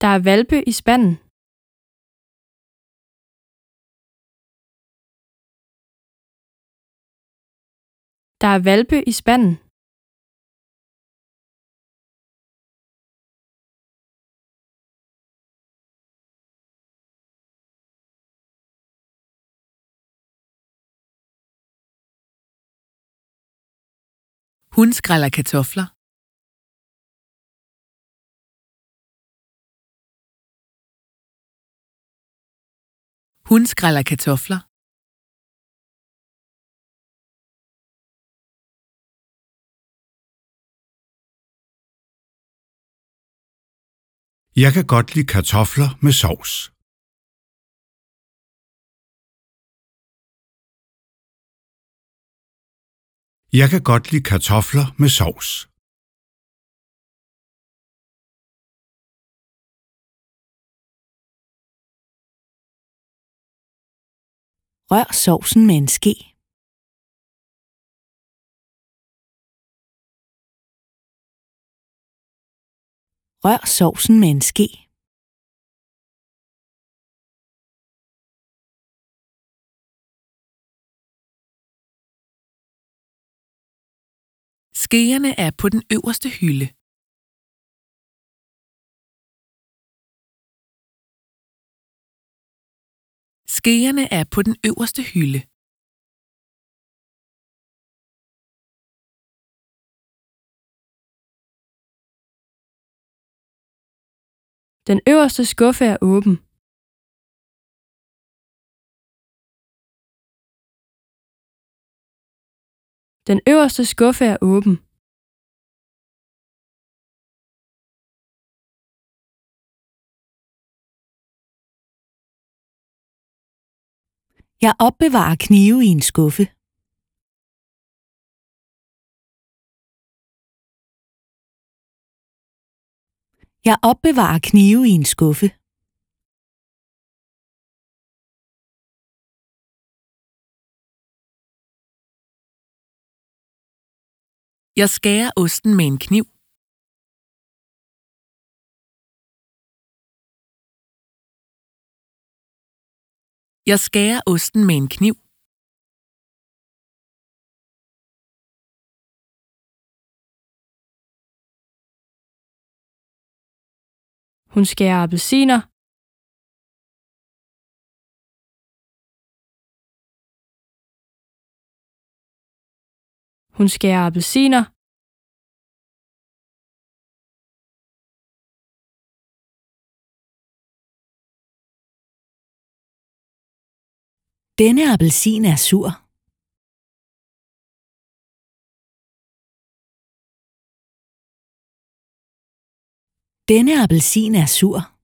Der er valpe i spanden. Der er valpe i spanden. Hun skræller kartofler. Hun skræller kartofler. Jeg kan godt lide kartofler med sovs. Jeg kan godt lide kartofler med sovs. Rør sovsen med en ske. Rør sovsen med en ske. Skeerne er på den øverste hylde. Skeerne er på den øverste hylde. Den øverste skuffe er åben. Den øverste skuffe er åben. Jeg opbevarer knive i en skuffe. Jeg opbevarer knive i en skuffe. Jeg skærer osten med en kniv. Jeg skærer osten med en kniv. Hun skærer appelsiner. Hun skærer appelsiner. Denne appelsin er sur. Denne appelsin er sur.